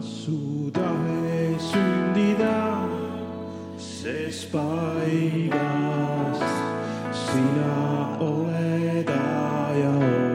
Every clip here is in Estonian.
las su tahe sündida. Ses paigas sina oled aja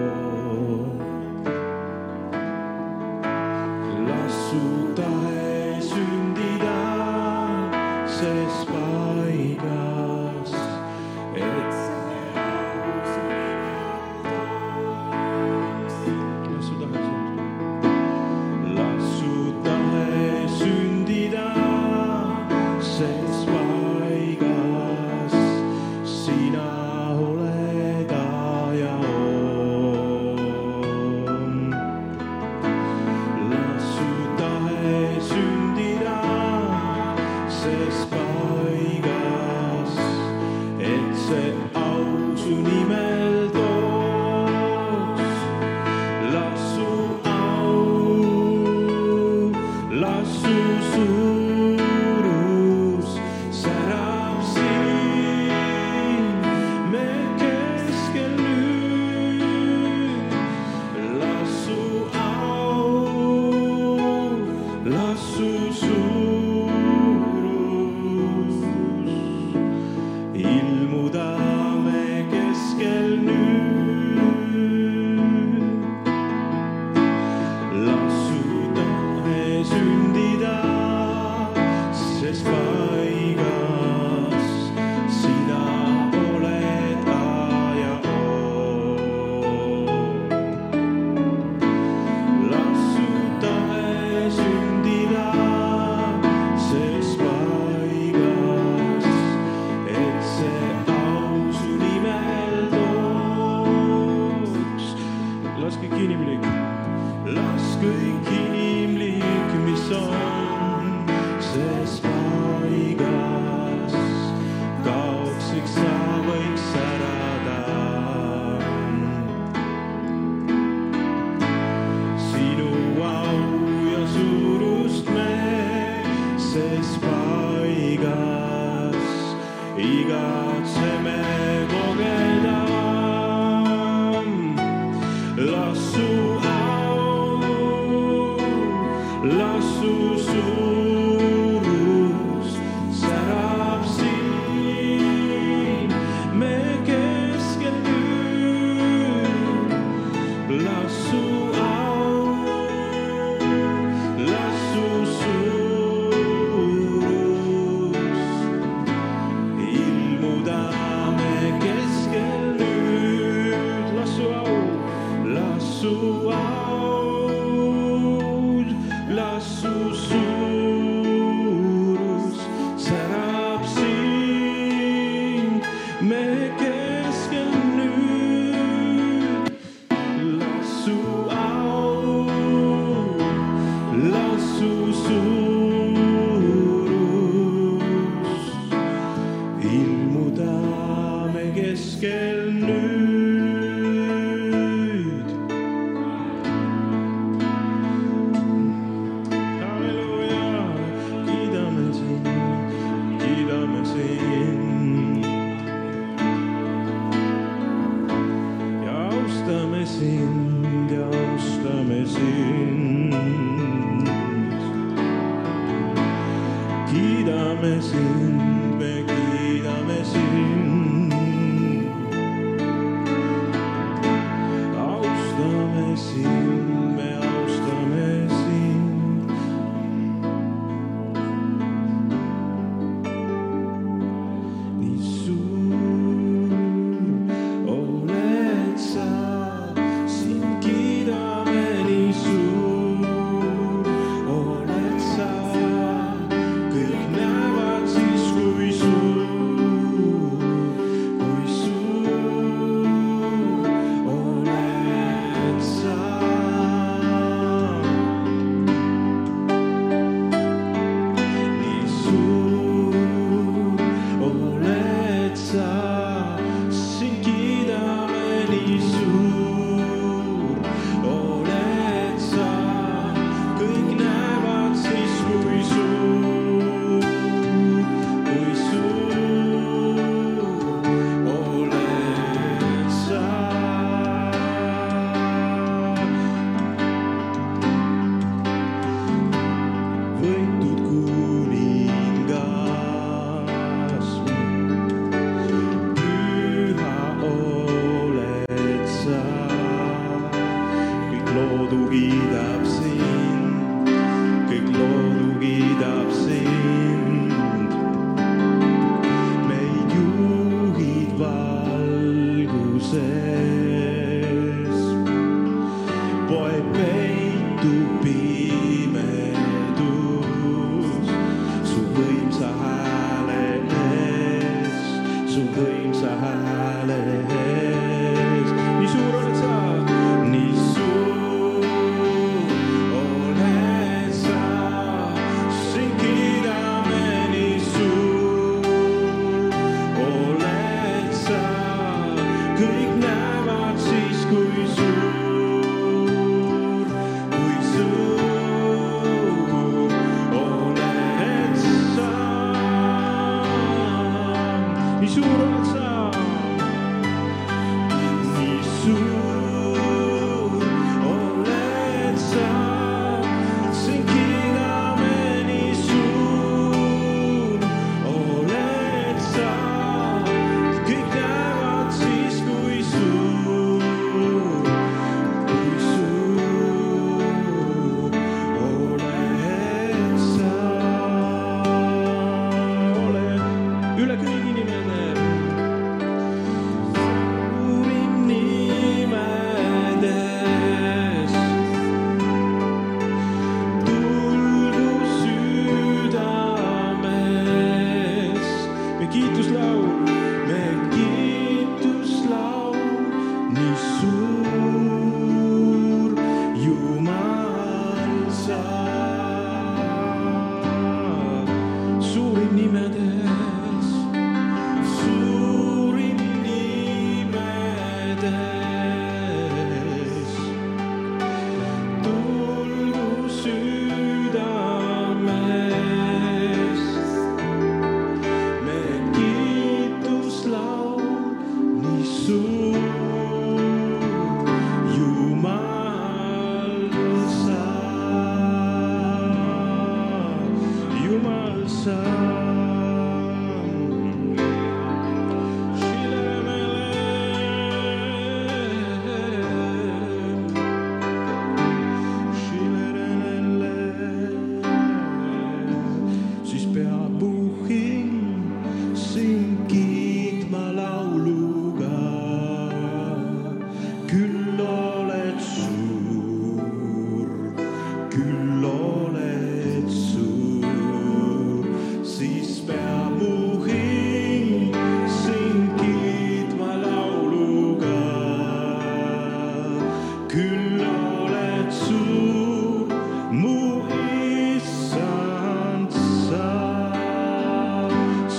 sussurro. Nii suur oled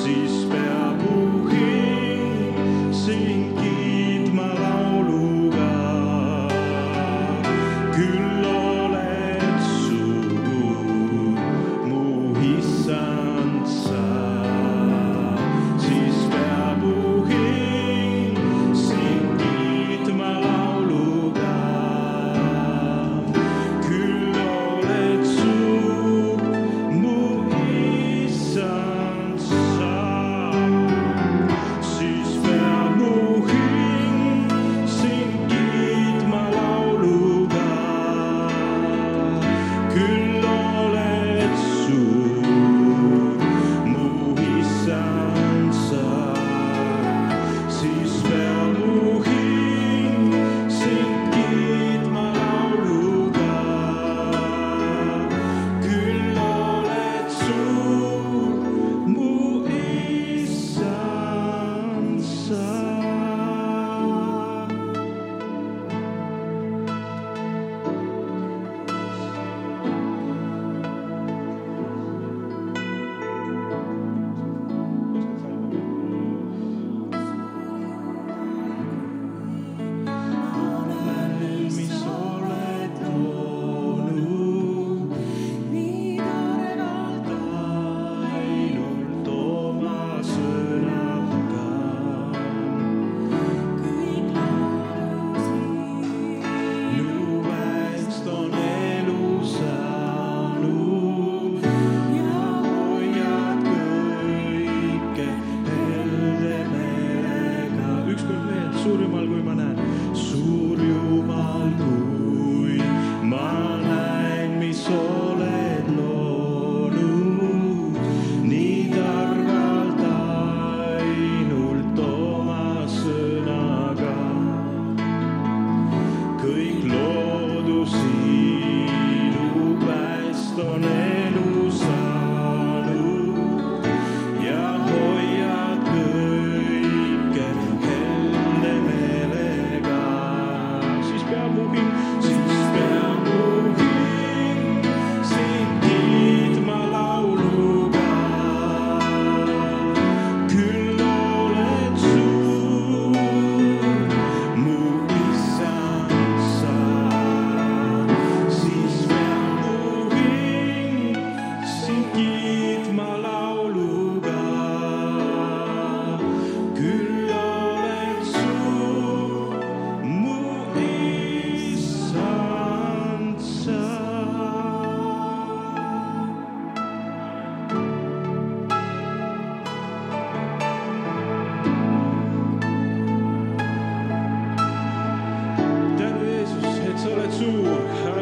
Jesus. Ükskord veel, suur Jumal, kui ma näen, suur Zug.